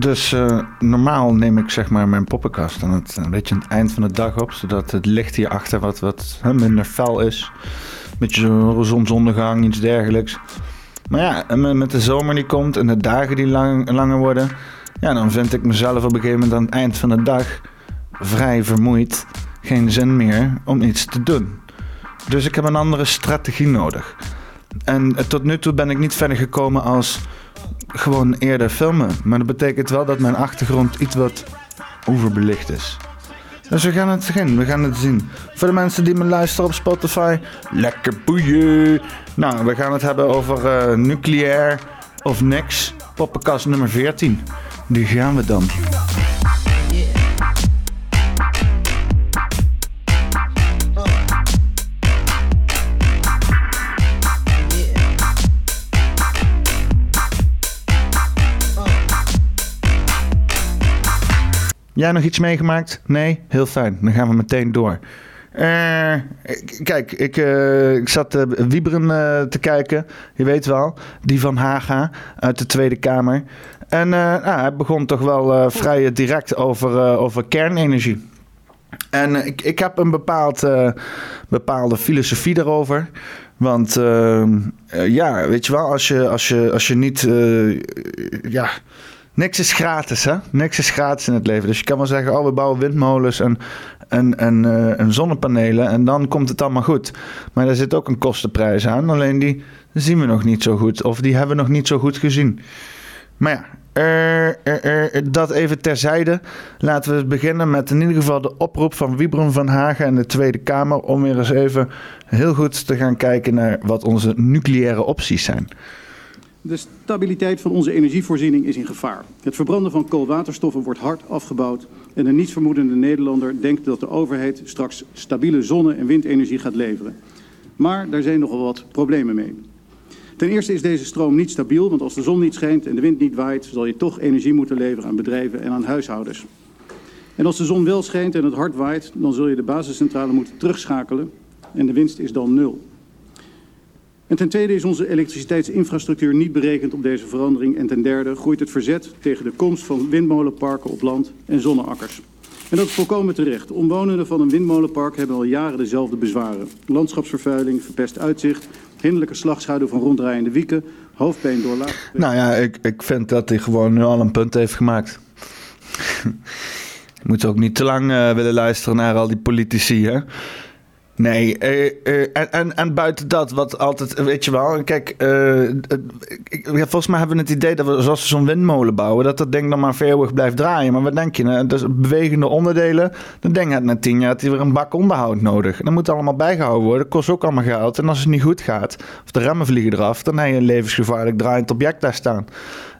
Dus uh, normaal neem ik zeg maar mijn poppenkast aan het, een beetje aan het eind van de dag op, zodat het licht hierachter wat, wat hè, minder fel is. Een beetje zo'n zonsondergang, iets dergelijks. Maar ja, met de zomer die komt en de dagen die lang, langer worden, ja, dan vind ik mezelf op een gegeven moment aan het eind van de dag vrij vermoeid. Geen zin meer om iets te doen. Dus ik heb een andere strategie nodig. En tot nu toe ben ik niet verder gekomen als gewoon eerder filmen. Maar dat betekent wel dat mijn achtergrond iets wat overbelicht is. Dus we gaan het zien, we gaan het zien. Voor de mensen die me luisteren op Spotify, lekker boeien. Nou, we gaan het hebben over uh, nucleair of niks. Poppenkast nummer 14. Die gaan we dan. Jij nog iets meegemaakt? Nee? Heel fijn. Dan gaan we meteen door. Uh, kijk, ik, uh, ik zat uh, Wieberen te kijken. Je weet wel. Die van Haga uit de Tweede Kamer. En nou, hij begon toch wel vrij direct over, over kernenergie. En ik, ik heb een bepaald, bepaalde filosofie daarover. Want ja, weet je wel, als je, als je, als je niet ja, Niks is gratis, hè? Niks is gratis in het leven. Dus je kan wel zeggen, oh, we bouwen windmolens en, en, en, uh, en zonnepanelen en dan komt het allemaal goed. Maar daar zit ook een kostenprijs aan. Alleen die zien we nog niet zo goed. Of die hebben we nog niet zo goed gezien. Maar ja, dat even terzijde. Laten we beginnen met in ieder geval de oproep van Wiebren van Hagen en de Tweede Kamer. Om weer eens even heel goed te gaan kijken naar wat onze nucleaire opties zijn. De stabiliteit van onze energievoorziening is in gevaar. Het verbranden van koolwaterstoffen wordt hard afgebouwd en een nietsvermoedende Nederlander denkt dat de overheid straks stabiele zonne- en windenergie gaat leveren. Maar daar zijn nogal wat problemen mee. Ten eerste is deze stroom niet stabiel, want als de zon niet schijnt en de wind niet waait, zal je toch energie moeten leveren aan bedrijven en aan huishoudens. En als de zon wel schijnt en het hard waait, dan zul je de basiscentrale moeten terugschakelen en de winst is dan nul. En ten tweede is onze elektriciteitsinfrastructuur niet berekend op deze verandering. En ten derde groeit het verzet tegen de komst van windmolenparken op land en zonneakkers. En dat is volkomen terecht. Omwonenden van een windmolenpark hebben al jaren dezelfde bezwaren. Landschapsvervuiling, verpest uitzicht, hinderlijke slagschaduw van ronddraaiende wieken, hoofdpijn door laag... Nou ja, ik, ik vind dat hij gewoon nu al een punt heeft gemaakt. Je moet ook niet te lang uh, willen luisteren naar al die politici, hè? Nee, uh, en, en, en, buiten dat, wat altijd, weet je wel, kijk, ik, volgens mij hebben we het idee dat we, zoals we zo'n windmolen bouwen, dat dat ding dan maar eeuwig blijft draaien. Maar wat denk je, nou, dus bewegende onderdelen, dan denk je na tien jaar dat hij weer een bak onderhoud nodig. Dat moet allemaal bijgehouden worden, kost ook allemaal geld. En als het niet goed gaat, of de remmen vliegen eraf, dan heb je een levensgevaarlijk draaiend object daar staan.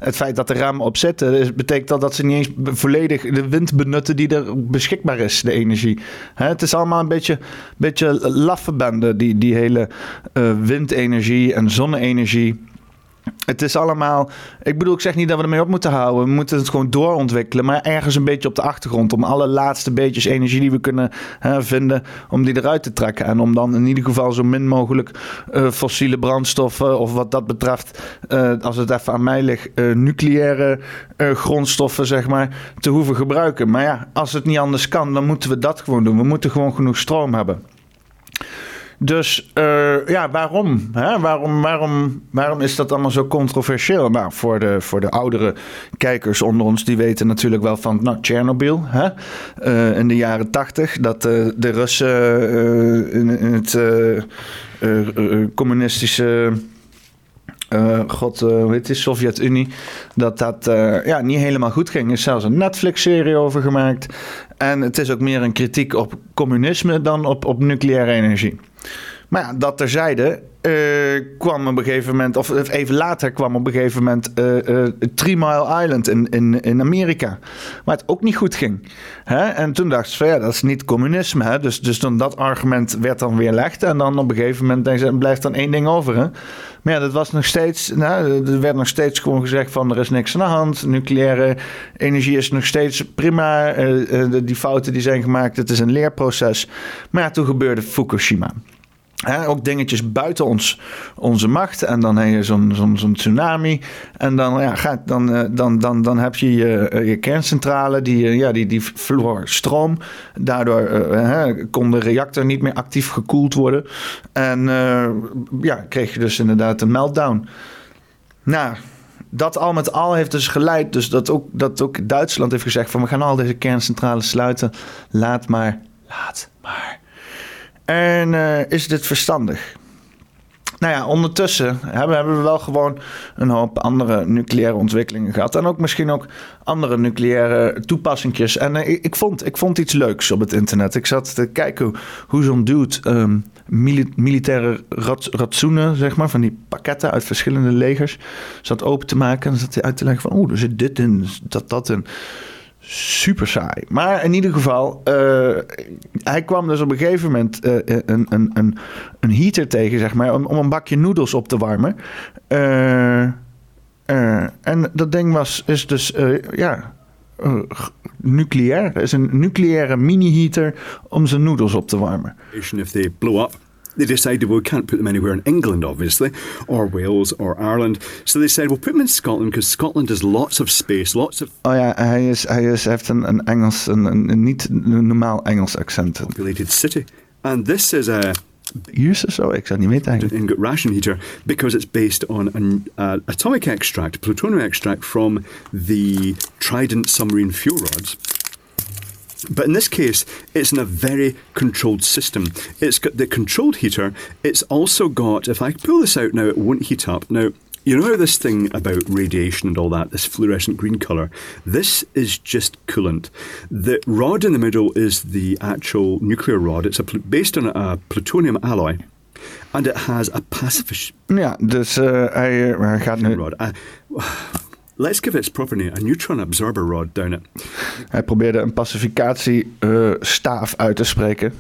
Het feit dat de remmen op zitten, betekent dat dat ze niet eens volledig de wind benutten die er beschikbaar is, de energie. het is allemaal een beetje, beetje laffe bende, die, die hele uh, windenergie en zonne-energie. Het is allemaal. Ik bedoel, ik zeg niet dat we ermee op moeten houden. We moeten het gewoon doorontwikkelen. Maar ergens een beetje op de achtergrond. Om alle laatste beetjes energie die we kunnen hè, vinden. Om die eruit te trekken. En om dan in ieder geval zo min mogelijk uh, fossiele brandstoffen. Of wat dat betreft, uh, als het even aan mij ligt, uh, nucleaire grondstoffen, zeg maar. Te hoeven gebruiken. Maar ja, als het niet anders kan, dan moeten we dat gewoon doen. We moeten gewoon genoeg stroom hebben. Dus uh, ja, waarom? Hè? Waarom, waarom? Waarom is dat allemaal zo controversieel? Nou, voor de, voor de oudere kijkers onder ons, die weten natuurlijk wel van nou, Tsjernobyl? Uh, in de jaren tachtig. Dat uh, de Russen in, in, het communistische. God, heet het, Sovjet-Unie, dat dat ja, niet helemaal goed ging. Er is zelfs een Netflix-serie over gemaakt. En het is ook meer een kritiek op communisme dan op, op nucleaire energie. Maar ja, dat terzijde uh, kwam op een gegeven moment, of even later kwam op een gegeven moment uh, uh, Three Mile Island in, in, in Amerika. Waar het ook niet goed ging. Hè? En toen dacht ze van ja, dat is niet communisme. Hè? Dus, dus dan dat argument werd dan weerlegd. En dan op een gegeven moment denk blijft dan één ding over. Hè? Maar ja, dat was nog steeds, nou, er werd nog steeds gewoon gezegd van er is niks aan de hand. Nucleaire energie is nog steeds prima. die fouten die zijn gemaakt, het is een leerproces. Maar ja, toen gebeurde Fukushima. Ook dingetjes buiten ons, onze macht. En dan heb je zo'n tsunami. En dan, ja, gaat, dan, eh, dan, dan, dan heb je je, eh, kerncentrale, die, eh, ja, die, die verloor stroom. Daardoor uh, kon de reactor niet meer actief gekoeld worden. En ja, kreeg je dus inderdaad een meltdown. Nou, dat al met al heeft dus geleid. Dus dat ook, dat ook Duitsland heeft gezegd: van we gaan al deze kerncentrales sluiten. Laat maar, laat maar. En uh, is dit verstandig? Nou ja, ondertussen hebben, hebben we wel gewoon een hoop andere nucleaire ontwikkelingen gehad. En ook misschien ook andere nucleaire toepassingjes. En uh, ik, vond, ik vond iets leuks op het internet. Ik zat te kijken hoe, zo'n dude um, militaire ratsoenen, zeg maar, van die pakketten uit verschillende legers, zat open te maken. En zat hij uit te leggen van, oeh, er zit dit in, dat, dat in super saai. Maar in ieder geval, uh, hij kwam dus op een gegeven moment uh, een, een, een, een heater tegen, zeg maar, om, om een bakje noedels op te warmen. En dat ding was, is dus, ja, nucleair. Het is een nucleaire mini-heater om zijn noedels op te warmen. If they up. They decided, well, we can't put them anywhere in England, obviously, or Wales or Ireland. So they said, we'll put them in Scotland because Scotland has lots of space, lots of. Oh ja, hij, is, hij is, heeft een, een Engels, een, een, niet normaal Engels accent. Populated city. And this is a. Use zo, ik zou niet weten eigenlijk. Ingot ration heater because it's based on an uh, atomic extract, plutonium extract from the Trident submarine fuel rods. But in this case, it's in a very controlled system. It's got the controlled heater. It's also got, if I pull this out now, it won't heat up. Now, you know this thing about radiation and all that, this fluorescent green colour? This is just coolant. The rod in the middle is the actual nuclear rod. It's a, based on a plutonium alloy. And it has a pacifist. Ja, dus uh, hij, hij gaat nu. Rod. Uh, Let's give its proper name, a neutron absorber rod down it. Hij probeerde een pacificatiestaaf uh, uit te spreken.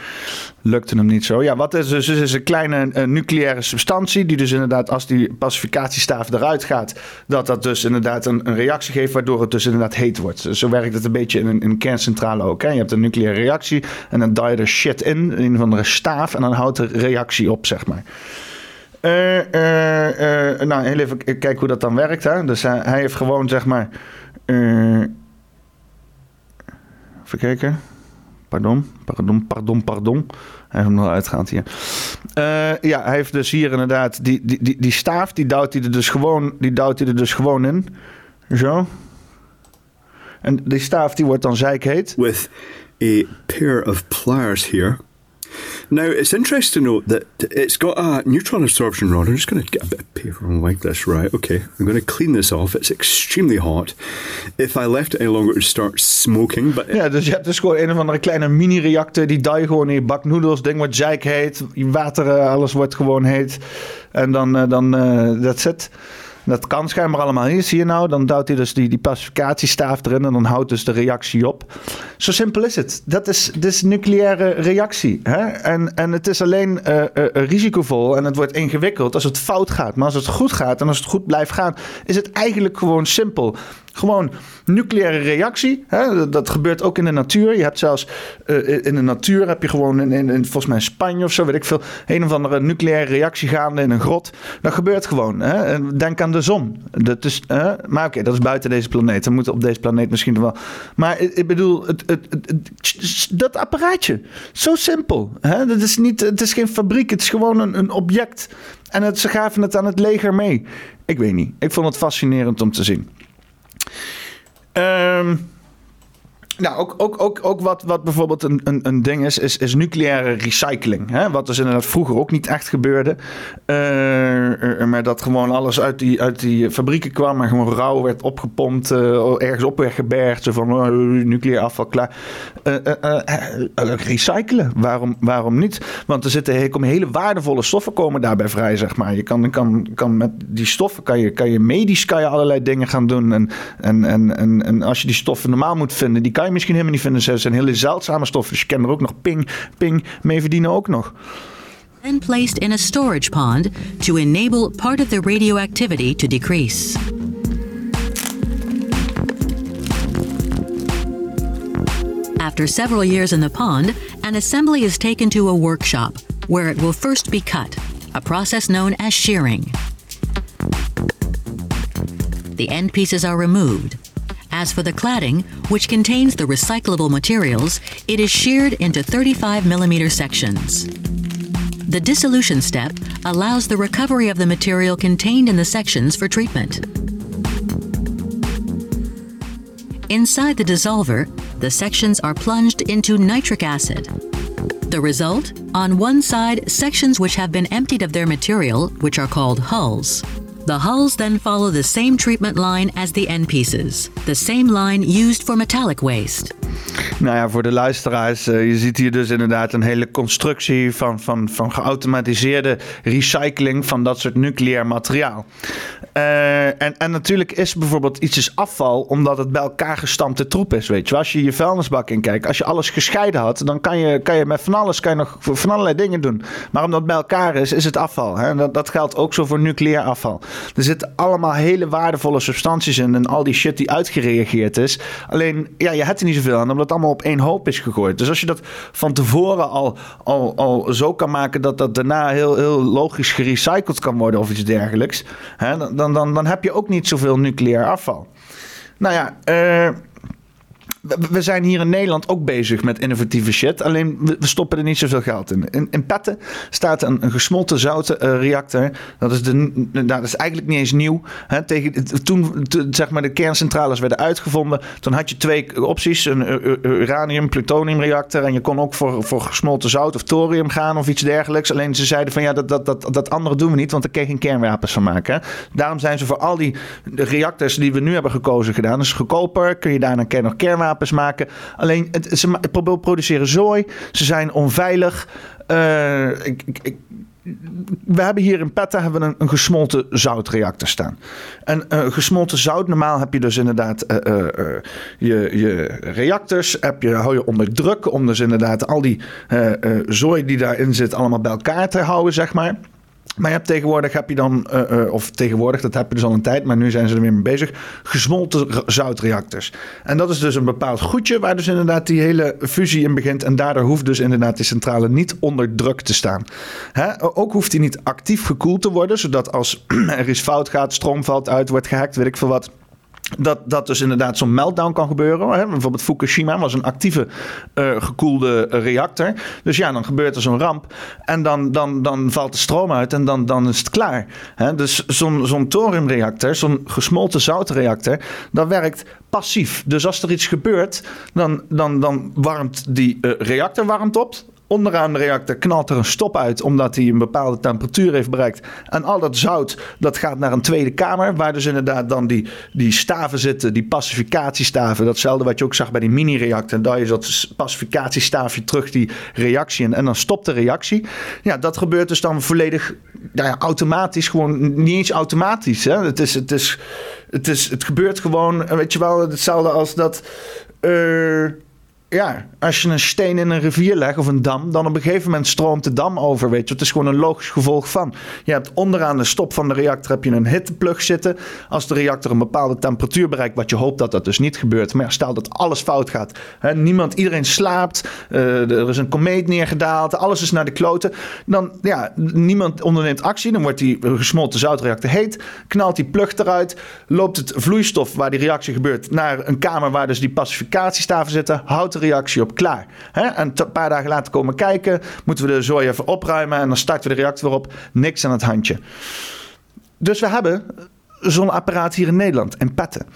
Lukte hem niet zo. Ja, wat is dus? is een kleine nucleaire substantie. Die dus inderdaad, als die pacificatiestaaf eruit gaat, dat dat dus inderdaad een, een reactie geeft, waardoor het dus inderdaad heet wordt. zo werkt het een beetje in een, kerncentrale ook. Hè? Je hebt een nucleaire reactie en dan duw je er shit in, in een of andere staaf, en dan houdt de reactie op, zeg maar. Uh, nou, heel even kijken hoe dat dan werkt. Hè? Dus hij, heeft gewoon, zeg maar... even kijken. Pardon, pardon, pardon, pardon. Hij heeft hem nog hier. ja, hij heeft dus hier inderdaad... Die, die, die, die staaf, die duwt hij er dus gewoon, die duwt hij er dus gewoon in. Zo. En die staaf, die wordt dan zeikheet. With a pair of pliers here... Now, it's interesting to note that it's got a neutron absorption rod. I'm just going to get a bit of paper and wipe this. Right, okay. I'm going to clean this off. It's extremely hot. If I left it any longer, it would start smoking. But ja, dus je hebt dus gewoon een of andere kleine mini-reactor. Die je gewoon in je bak noedels. Ding wordt zeik heet. Water, eh, alles wordt gewoon heet. En dan, uh, dan uh, that's it. Dat kan schijnbaar allemaal. Hier zie je nou, dan duwt hij dus die, die pacificatiestaaf erin en dan houdt dus de reactie op. Zo simpel is het. Dat is, is nucleaire reactie. Hè? En, en het is alleen uh, uh, risicovol en het wordt ingewikkeld als het fout gaat. Maar als het goed gaat en als het goed blijft gaan, is het eigenlijk gewoon simpel. Gewoon nucleaire reactie. Hè? Dat gebeurt ook in de natuur. Je hebt zelfs uh, in de natuur heb je gewoon in, in, volgens mij in Spanje of zo, weet ik veel, een of andere nucleaire reactie gaande in een grot. Dat gebeurt gewoon. Hè? Denk aan de zon. Dat is, maar oké, dat is buiten deze planeet. Dan moeten op deze planeet misschien wel. Maar ik bedoel, het, het, dat apparaatje. Zo simpel. Hè? Dat is niet, het is geen fabriek, het is gewoon een, een object. En ze gaven het aan het leger mee. Ik weet niet. Ik vond het fascinerend om te zien. Um, nou, ook, ook, ook, ook wat, wat bijvoorbeeld een, een, een ding is, is, is nucleaire recycling. Hè? Wat dus inderdaad vroeger ook niet echt gebeurde. Uh, maar dat gewoon alles uit die, uit die fabrieken kwam en gewoon rauw werd opgepompt, uh, ergens op werd gebergd. Zo van uh, nucleair afval klaar. recyclen, waarom, waarom niet? Want er zitten komen hele waardevolle stoffen komen daarbij vrij, zeg maar. Je kan, kan, kan met die stoffen kan je, kan je medisch kan je allerlei dingen gaan doen. En, en, en, en, en als je die stoffen normaal moet vinden, die kan je misschien helemaal niet vinden. Ze zijn hele zeldzame stoffen. Dus je kan er ook nog ping, ping mee verdienen ook nog. And placed in a storage pond to enable part of the radioactivity to decrease. After several years in the pond, an assembly is taken to a workshop where it will first be cut, a process known as shearing. The end pieces are removed. As for the cladding, which contains the recyclable materials, it is sheared into 35 millimeter sections. The dissolution step allows the recovery of the material contained in the sections for treatment. Inside the dissolver, the sections are plunged into nitric acid. The result? On one side, sections which have been emptied of their material, which are called hulls. The hulls then follow the same treatment line as the end pieces, the same line used for metallic waste. Nou ja, voor de luisteraars, uh, je ziet hier dus inderdaad een hele constructie van, van, van geautomatiseerde recycling van dat soort nucleair materiaal. Uh, en, en natuurlijk is bijvoorbeeld iets is afval omdat het bij elkaar gestampte troep is. Weet je, als je je vuilnisbak inkijkt, als je alles gescheiden had, dan kan je, kan je met van alles kan je nog van allerlei dingen doen. Maar omdat het bij elkaar is, is het afval. Hè? Dat, dat geldt ook zo voor nucleair afval. Er zitten allemaal hele waardevolle substanties in en al die shit die uitgereageerd is. Alleen, ja, je hebt er niet zoveel omdat het allemaal op één hoop is gegooid. Dus als je dat van tevoren al, al, al zo kan maken dat dat daarna heel, heel logisch gerecycled kan worden of iets dergelijks, hè, dan, dan, dan heb je ook niet zoveel nucleair afval. Nou ja, uh, we zijn hier in Nederland ook bezig met innovatieve shit. Alleen we stoppen er niet zoveel geld in. In, in Petten staat een, gesmolten zouten uh, reactor. Dat is, de, nou, dat is eigenlijk niet eens nieuw. Hè, tegen, toen zeg maar, de kerncentrales werden uitgevonden, toen had je twee opties: een uranium, plutonium reactor. En je kon ook voor, voor gesmolten zout of thorium gaan of iets dergelijks. Alleen ze zeiden van ja, dat, dat, dat, dat andere doen we niet, want daar kun je geen kernwapens van maken. Daarom zijn ze voor al die reactors die we nu hebben gekozen gedaan. Dus goedkoper, kun je daarna nog kernwapens maken. Alleen het, ze produceren zooi. Ze zijn onveilig. Uh, ik, ik, we hebben hier in Petta hebben een, gesmolten zoutreactor staan. En gesmolten zout, normaal heb je dus inderdaad uh, uh, je, je reactors, heb je, hou je onder druk om dus inderdaad al die zooi die daarin zit allemaal bij elkaar te houden, zeg maar. Maar je hebt tegenwoordig heb je dan, uh, uh, of tegenwoordig, dat heb je dus al een tijd, maar nu zijn ze er weer mee bezig, gesmolten zoutreactors. En dat is dus een bepaald goedje waar dus inderdaad die hele fusie in begint. En daardoor hoeft dus inderdaad die centrale niet onder druk te staan. Hè? Ook hoeft die niet actief gekoeld te worden, zodat als er iets fout gaat, stroom valt uit, wordt gehackt, weet ik veel wat dat, dat dus inderdaad zo'n meltdown kan gebeuren. Hè? Bijvoorbeeld Fukushima was een actieve uh, gekoelde reactor. Dus ja, dan gebeurt er zo'n ramp. En dan, dan, dan valt de stroom uit en dan, dan is het klaar. Hè? Dus zo'n zo'n thoriumreactor, zo'n gesmolten zoutreactor, dat werkt passief. Dus als er iets gebeurt, dan, dan, dan warmt die uh, reactor warmt op onderaan de reactor knalt er een stop uit omdat hij een bepaalde temperatuur heeft bereikt. En al dat zout dat gaat naar een tweede kamer, waar dus inderdaad dan die, die staven zitten, die pacificatiestaven. Datzelfde wat je ook zag bij die mini-reactor. Daar is dat pacificatiestaafje terug die reactie en, en dan stopt de reactie. Ja, dat gebeurt dus dan volledig nou ja, automatisch, gewoon niet eens automatisch. Hè? Het, is, het, is, het, is, het gebeurt gewoon, weet je wel, hetzelfde als dat. Uh, ja, als je een steen in een rivier legt of een dam, dan op een gegeven moment stroomt de dam over. Weet je, het is gewoon een logisch gevolg van. Je hebt onderaan de stop van de reactor heb je een hitteplug zitten. Als de reactor een bepaalde temperatuur bereikt, wat je hoopt dat dat dus niet gebeurt. Maar stel dat alles fout gaat. Hè, niemand, iedereen slaapt. Uh, er is een komeet neergedaald. Alles is naar de kloten. Dan, ja, niemand onderneemt actie. Dan wordt die gesmolten zoutreactor heet. Knalt die plug eruit. Loopt het vloeistof waar die reactie gebeurt naar een kamer waar dus die pacificatiestaven zitten. Houdt reactie op klaar. Hè? En een paar dagen later komen kijken, moeten we de zooi even opruimen en dan starten we de reactor weer op. Niks aan het handje. Dus we hebben zo'n apparaat hier in Nederland, in Petten.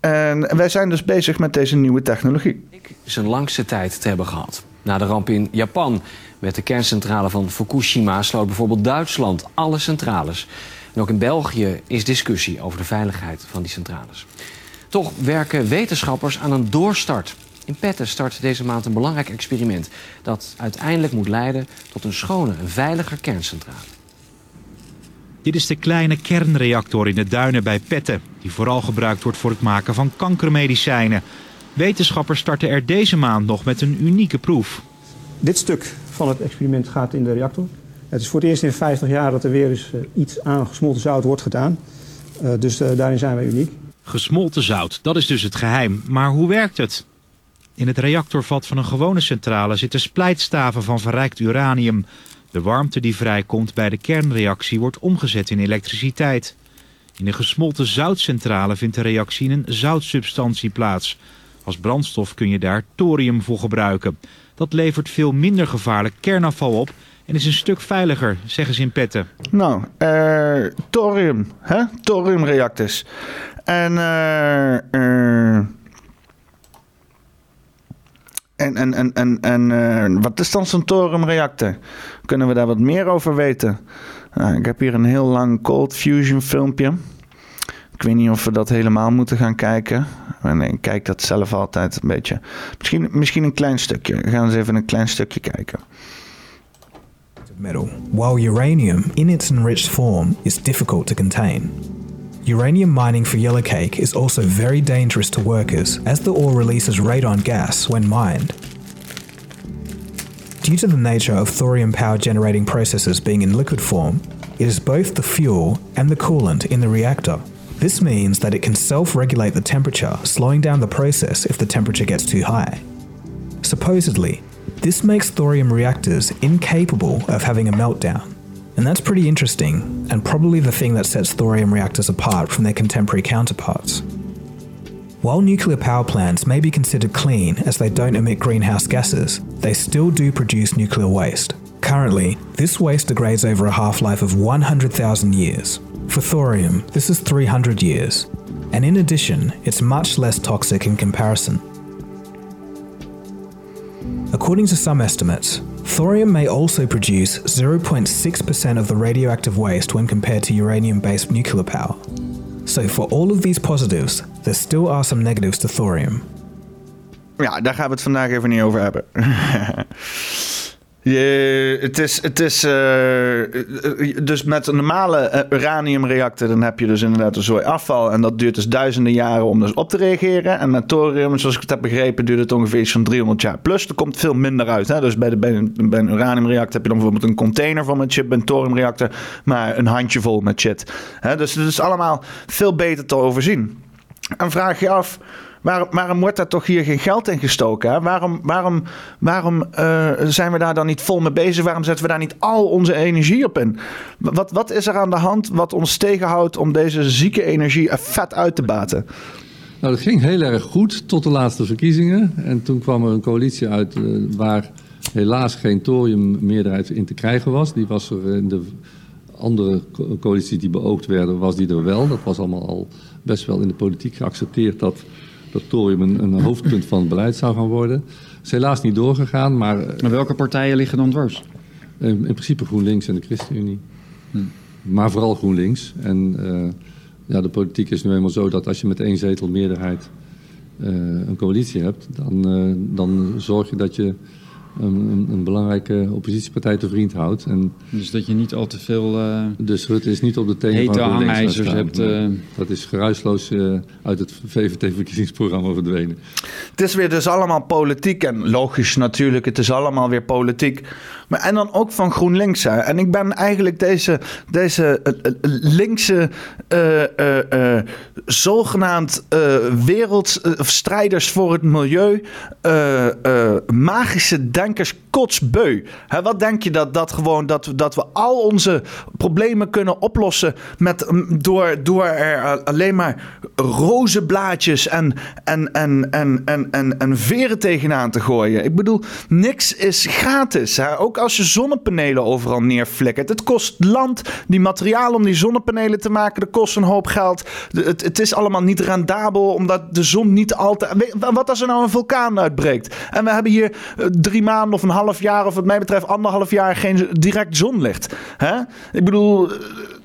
En wij zijn dus bezig met deze nieuwe technologie. Zijn langste tijd te hebben gehad. Na de ramp in Japan met de kerncentrale van Fukushima sloot bijvoorbeeld Duitsland alle centrales. En ook in België is discussie over de veiligheid van die centrales. Toch werken wetenschappers aan een doorstart in Petten start deze maand een belangrijk experiment... dat uiteindelijk moet leiden tot een schone en veiliger kerncentrale. Dit is de kleine kernreactor in de duinen bij Petten... die vooral gebruikt wordt voor het maken van kankermedicijnen. Wetenschappers starten er deze maand nog met een unieke proef. Dit stuk van het experiment gaat in de reactor. Het is voor het eerst in 50 jaar dat er weer eens eh, iets aan gesmolten zout wordt gedaan. Uh, dus uh, daarin zijn wij uniek. Gesmolten zout, dat is dus het geheim. Maar hoe werkt het? In het reactorvat van een gewone centrale zitten splijtstaven van verrijkt uranium. De warmte die vrijkomt bij de kernreactie wordt omgezet in elektriciteit. In een gesmolten zoutcentrale vindt de reactie in een zoutsubstantie plaats. Als brandstof kun je daar thorium voor gebruiken. Dat levert veel minder gevaarlijk kernafval op en is een stuk veiliger, zeggen ze in Petten. Nou, uh, thorium, hè? Thoriumreactors. En, uh, uh, en, en, en, en, en wat is dan zo'n thoriumreactor? Kunnen we daar wat meer over weten? Nou, ik heb hier een heel lang cold fusion filmpje. Ik weet niet of we dat helemaal moeten gaan kijken. Nee, ik kijk dat zelf altijd een beetje. Misschien, misschien een klein stukje. We gaan eens even een klein stukje kijken. Metal, while uranium in its enriched form is difficult to contain. Uranium mining for yellowcake is also very dangerous to workers as the ore releases radon gas when mined. Due to the nature of thorium power generating processes being in liquid form, it is both the fuel and the coolant in the reactor. This means that it can self regulate the temperature, slowing down the process if the temperature gets too high. Supposedly, this makes thorium reactors incapable of having a meltdown. And that's pretty interesting, and probably the thing that sets thorium reactors apart from their contemporary counterparts. While nuclear power plants may be considered clean as they don't emit greenhouse gases, they still do produce nuclear waste. Currently, this waste degrades over a half life of 100,000 years. For thorium, this is 300 years, and in addition, it's much less toxic in comparison. According to some estimates, thorium may also produce 0.6% of the radioactive waste when compared to uranium based nuclear power. So, for all of these positives, there still are some negatives to thorium. Ja, daar gaan we het vandaag even niet over hebben. Je, het is, het is uh, dus met een normale uraniumreactor, dan heb je dus inderdaad een zooi afval. En dat duurt dus duizenden jaren om dus op te reageren. En met thorium, zoals ik het heb begrepen, duurt het ongeveer zo'n 300 jaar. Plus, er komt veel minder uit. Hè? Dus bij, de, bij, een, uraniumreactor heb je dan bijvoorbeeld een container vol met shit. Bij een thoriumreactor maar een handjevol met shit. Hè? Dus het is allemaal veel beter te overzien. En vraag je af Waarom, wordt daar toch hier geen geld in gestoken? Hè? Waarom, waarom, waarom uh, zijn we daar dan niet vol mee bezig? Waarom zetten we daar niet al onze energie op in? Wat, wat is er aan de hand wat ons tegenhoudt om deze zieke energie er vet uit te baten? Nou, dat ging heel erg goed tot de laatste verkiezingen. En toen kwam er een coalitie uit uh, waar helaas geen thoriummeerderheid in te krijgen was. Die was er in de andere coalitie die beoogd werden, was die er wel. Dat was allemaal al best wel in de politiek geaccepteerd dat dat thorium een, een, hoofdpunt van het beleid zou gaan worden. is helaas niet doorgegaan, maar... Eh, maar welke partijen liggen dan dwars? In, in principe GroenLinks en de ChristenUnie. Hm. Maar vooral GroenLinks. En uh, ja, de politiek is nu eenmaal zo dat als je met één zetel meerderheid uh, een coalitie hebt... Dan, uh, dan zorg je dat je een, een, belangrijke oppositiepartij te vriend houdt. En dus dat je niet al te veel uh, dus Rutte is niet op de tenen hete hangijzers hebt. Uh... Dat is geruisloos uh, uit het VVD-verkiezingsprogramma verdwenen. Het is weer dus allemaal politiek en logisch natuurlijk, het is allemaal weer politiek. Maar, en dan ook van GroenLinks. Hè. En ik ben eigenlijk deze, deze linkse zogenaamd wereldstrijders voor het milieu magische denkers kotsbeu. He, wat denk je dat, dat gewoon dat, dat we al onze problemen kunnen oplossen met, door, door er alleen maar rozenblaadjes en, en, en, en, en, en, en veren tegenaan te gooien? Ik bedoel, niks is gratis. Hè? Ook als je zonnepanelen overal neerflikkert. Het kost land, die materiaal om die zonnepanelen te maken, dat kost een hoop geld. Het, het is allemaal niet rendabel, omdat de zon niet altijd... Wat als er nou een vulkaan uitbreekt? En we hebben hier drie maanden of een half jaar, of wat mij betreft anderhalf jaar, geen direct zonlicht. Hè? Ik bedoel,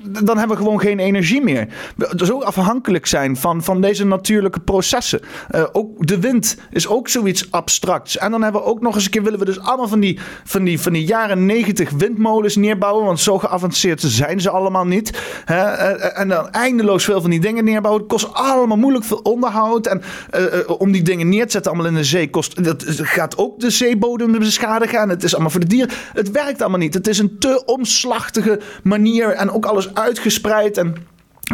dan hebben we gewoon geen energie meer. Zo afhankelijk zijn van, van deze natuurlijke processen. Uh, ook de wind is ook zoiets abstracts. En dan hebben we ook nog eens een keer willen we dus allemaal van die, van die, van die jaren negentig windmolens neerbouwen. Want zo geavanceerd zijn ze allemaal niet. Hè? En dan eindeloos veel van die dingen neerbouwen. Het kost allemaal moeilijk veel onderhoud. En om die dingen neer te zetten allemaal in de zee kost. Dat gaat ook de zeebodem beschadigen. En het is allemaal voor de dieren. Het werkt allemaal niet. Het is een te omslachtige manier. En ook alles uitgespreid en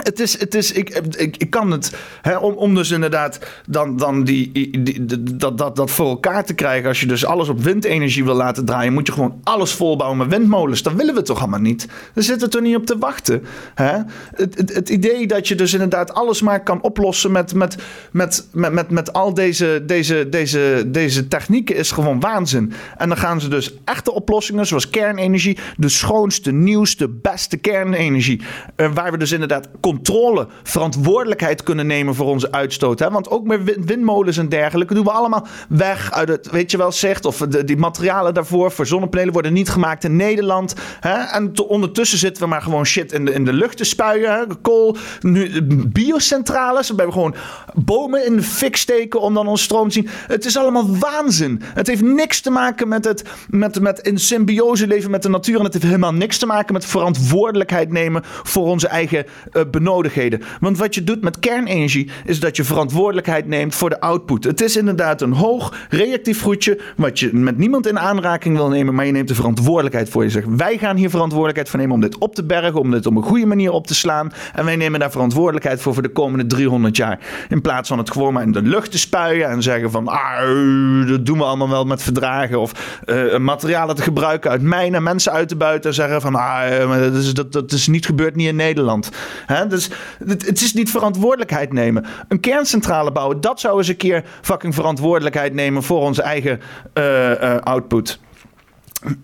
het is, het is ik, ik, ik kan het, hè, om, om dus inderdaad dan, dan die, die, dat, dat, dat voor elkaar te krijgen. Als je dus alles op windenergie wil laten draaien, moet je gewoon alles volbouwen met windmolens. Dat willen we toch allemaal niet? Daar zitten we toch niet op te wachten. Hè? Het, het, het idee dat je dus inderdaad alles maar kan oplossen met, met, met, met, met, met al deze, deze, deze, deze technieken is gewoon waanzin. En dan gaan ze dus echte oplossingen, zoals kernenergie, de schoonste, nieuwste, beste kernenergie, uh, waar we dus inderdaad controle, verantwoordelijkheid kunnen nemen voor onze uitstoot. Hè? Want ook met windmolens en dergelijke doen we allemaal weg uit het, weet je wel, zegt. Of de, die materialen daarvoor voor zonnepanelen worden niet gemaakt in Nederland. Hè? En ondertussen zitten we maar gewoon shit in de, in de lucht te spuien. Hè? Kool, nu, biocentrales. We gewoon bomen in de fik steken om dan ons stroom te zien. Het is allemaal waanzin. Het heeft niks te maken met het met, met in symbiose leven met de natuur. En het heeft helemaal niks te maken met verantwoordelijkheid nemen voor onze eigen uh, benodigdheden. Want wat je doet met kernenergie is dat je verantwoordelijkheid neemt voor de output. Het is inderdaad een hoog reactief groetje wat je met niemand in aanraking wil nemen, maar je neemt de verantwoordelijkheid voor. Je zegt, wij gaan hier verantwoordelijkheid voor nemen om dit op te bergen, om dit op een goede manier op te slaan. En wij nemen daar verantwoordelijkheid voor voor de komende 300 jaar. In plaats van het gewoon maar in de lucht te spuien en zeggen van, ah, dat doen we allemaal wel met verdragen. Of uh, materialen te gebruiken uit mijnen, mensen uit te buiten en zeggen van, ah, dat is, dat, dat is niet gebeurd niet in Nederland. Hè? Dus het, is niet verantwoordelijkheid nemen. Een kerncentrale bouwen, dat zou eens een keer fucking verantwoordelijkheid nemen voor onze eigen uh, uh, output.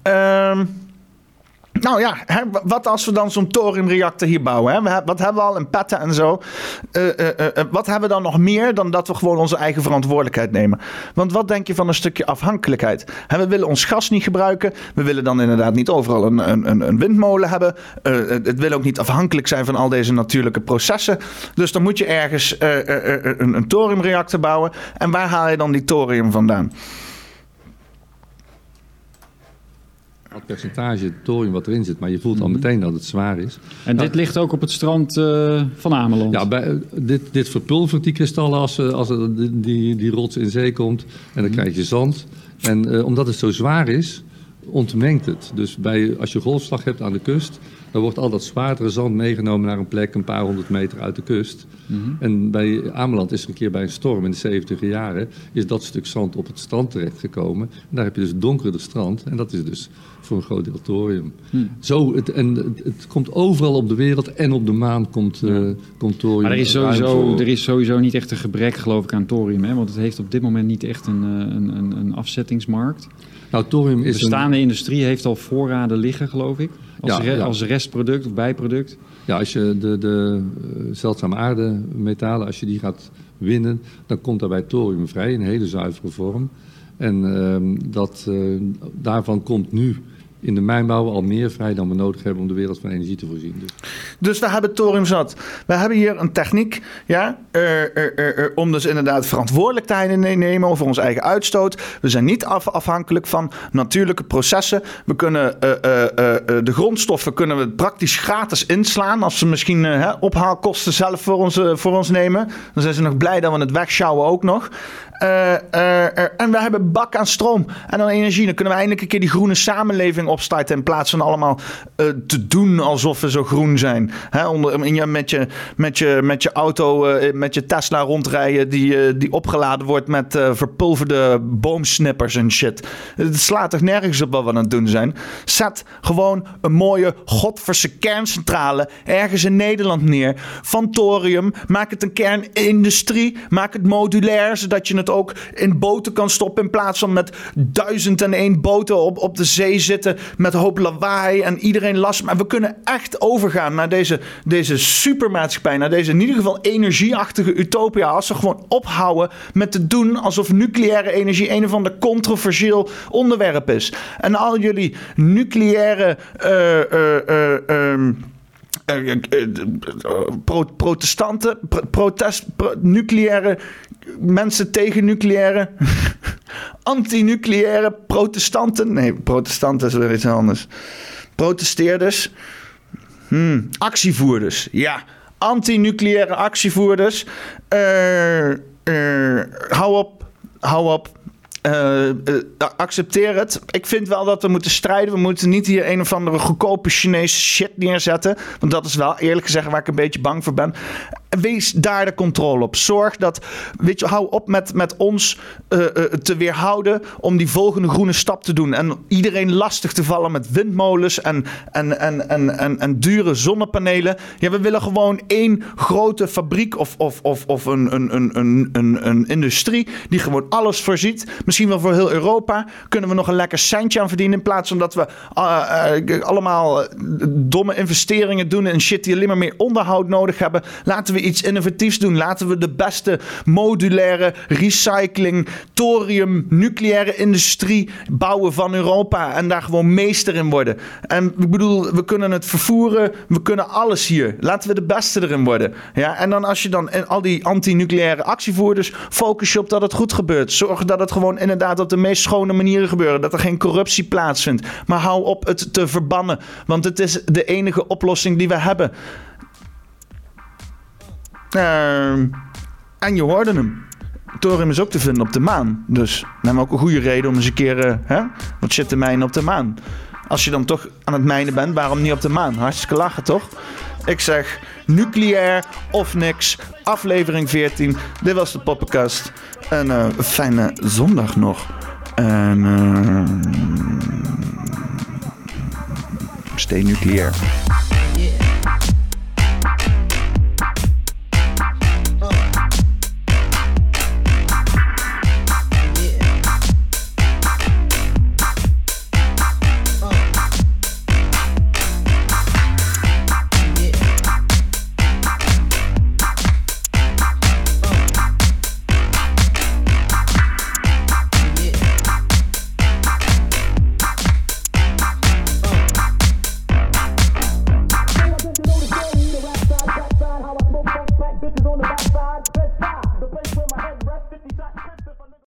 Ehm. Nou ja, hè, wat als we dan zo'n thoriumreactor hier bouwen? Hè? wat hebben we al in petten en zo? Uh, uh, uh, wat hebben we dan nog meer dan dat we gewoon onze eigen verantwoordelijkheid nemen? Want wat denk je van een stukje afhankelijkheid? Hè, we willen ons gas niet gebruiken. We willen dan inderdaad niet overal een, een, een windmolen hebben. het wil ook niet afhankelijk zijn van al deze natuurlijke processen. Dus dan moet je ergens een, een thoriumreactor bouwen. En waar haal je dan die thorium vandaan? Het percentage thorium wat erin zit, maar je voelt al meteen dat het zwaar is. En dit ligt ook op het strand uh, van Ameland? Ja, bij, dit, dit verpulvert die kristallen als, als die, die rots in zee komt. En dan krijg je zand. En uh, omdat het zo zwaar is, ontmengt het. Dus bij, als je golfslag hebt aan de kust, dan wordt al dat zwaardere zand meegenomen naar een plek een paar honderd meter uit de kust. Mm -hmm. En bij Ameland is er een keer bij een storm in de 70 jaren, is dat stuk zand op het strand terechtgekomen. En daar heb je dus donkere strand. En dat is dus voor een groot deel thorium. Hmm. Zo, het, en het, komt overal op de wereld en op de maan komt, uh, komt thorium. Maar er is, sowieso, er is sowieso niet echt een gebrek, geloof ik, aan thorium. Hè? Want het heeft op dit moment niet echt een, een, een, een afzettingsmarkt. Nou, thorium is de bestaande een... industrie heeft al voorraden liggen, geloof ik. Als, ja, re ja. als restproduct of bijproduct. Ja, als je de, de uh, zeldzame aardemetalen, als je die gaat winnen, dan komt daarbij thorium vrij in een hele zuivere vorm. En uh, dat, uh, daarvan komt nu in de mijnbouw al meer vrij dan we nodig hebben om de wereld van energie te voorzien. Dus, dus we hebben thorium zat. We hebben hier een techniek ja, uh, uh, uh, om dus inderdaad verantwoordelijkheid te nemen over onze eigen uitstoot. We zijn niet af, afhankelijk van natuurlijke processen. We kunnen de grondstoffen kunnen we praktisch gratis inslaan als ze misschien ophaalkosten zelf voor ons, voor ons nemen. Dan zijn ze nog blij dat we het wegsjouwen ook nog. Uh, uh, en we hebben bak aan stroom en aan energie. Dan kunnen we eindelijk een keer die groene samenleving opstarten. In plaats van allemaal te doen alsof we zo groen zijn. Hè, onder, in je, met, je, met, je, met je auto, met je Tesla rondrijden. Die, die opgeladen wordt met verpulverde boomsnippers en shit. Het slaat toch nergens op wat we aan het doen zijn. Zet gewoon een mooie godverse kerncentrale ergens in Nederland neer. Van thorium. Maak het een kernindustrie. Maak het modulair, zodat je het ook in boten kan stoppen. In plaats van met duizend en één boten op, op de zee zitten. Met hoop lawaai en iedereen last. Maar we kunnen echt overgaan naar deze, deze supermaatschappij. Naar deze in ieder geval energieachtige utopia. Als we gewoon ophouden met te doen alsof nucleaire energie een of ander controversieel onderwerp is. En al jullie nucleaire. Pro protestanten, pro protest, pro nucleaire mensen tegen nucleaire, anti-nucleaire protestanten. Nee, protestanten is weer iets anders. Protesteerders, hmm, actievoerders, ja. Anti-nucleaire actievoerders. Uh, hou op, hou op. Uh, accepteer het. Ik vind wel dat we moeten strijden. We moeten niet hier een of andere goedkope Chinese shit neerzetten. Want dat is wel eerlijk gezegd waar ik een beetje bang voor ben. Wees daar de controle op. Zorg dat, weet je, hou op met, met ons uh, te weerhouden om die volgende groene stap te doen. En iedereen lastig te vallen met windmolens en, en, en, en, en, en dure zonnepanelen. Ja, we willen gewoon één grote fabriek of, of, of, of een, een, een, een, een, industrie die gewoon alles voorziet misschien wel voor heel Europa, kunnen we nog een lekker centje aan verdienen. In plaats van dat we uh, allemaal domme investeringen doen in shit die alleen maar meer onderhoud nodig hebben. Laten we iets innovatiefs doen. Laten we de beste modulaire recycling, thorium, nucleaire industrie bouwen van Europa. En daar gewoon meester in worden. En ik bedoel, we kunnen het vervoeren. We kunnen alles hier. Laten we de beste erin worden. Ja, en dan als je dan in al die anti-nucleaire actievoerders focus je op dat het goed gebeurt. Zorg dat het gewoon inderdaad op de meest schone manieren gebeuren. Dat er geen corruptie plaatsvindt. Maar hou op het te verbannen. Want het is de enige oplossing die we hebben. Uh, en je hoorde hem. Thorium is ook te vinden op de maan. Dus dan hebben we ook een goede reden om eens een keer uh, hè, wat shit te mijnen op de maan. Als je dan toch aan het mijnen bent, waarom niet op de maan? Hartstikke lachen, toch? Ik zeg nucleair of niks. Aflevering 14. Dit was de poppenkast. En een fijne zondag nog. En uh, nucleair.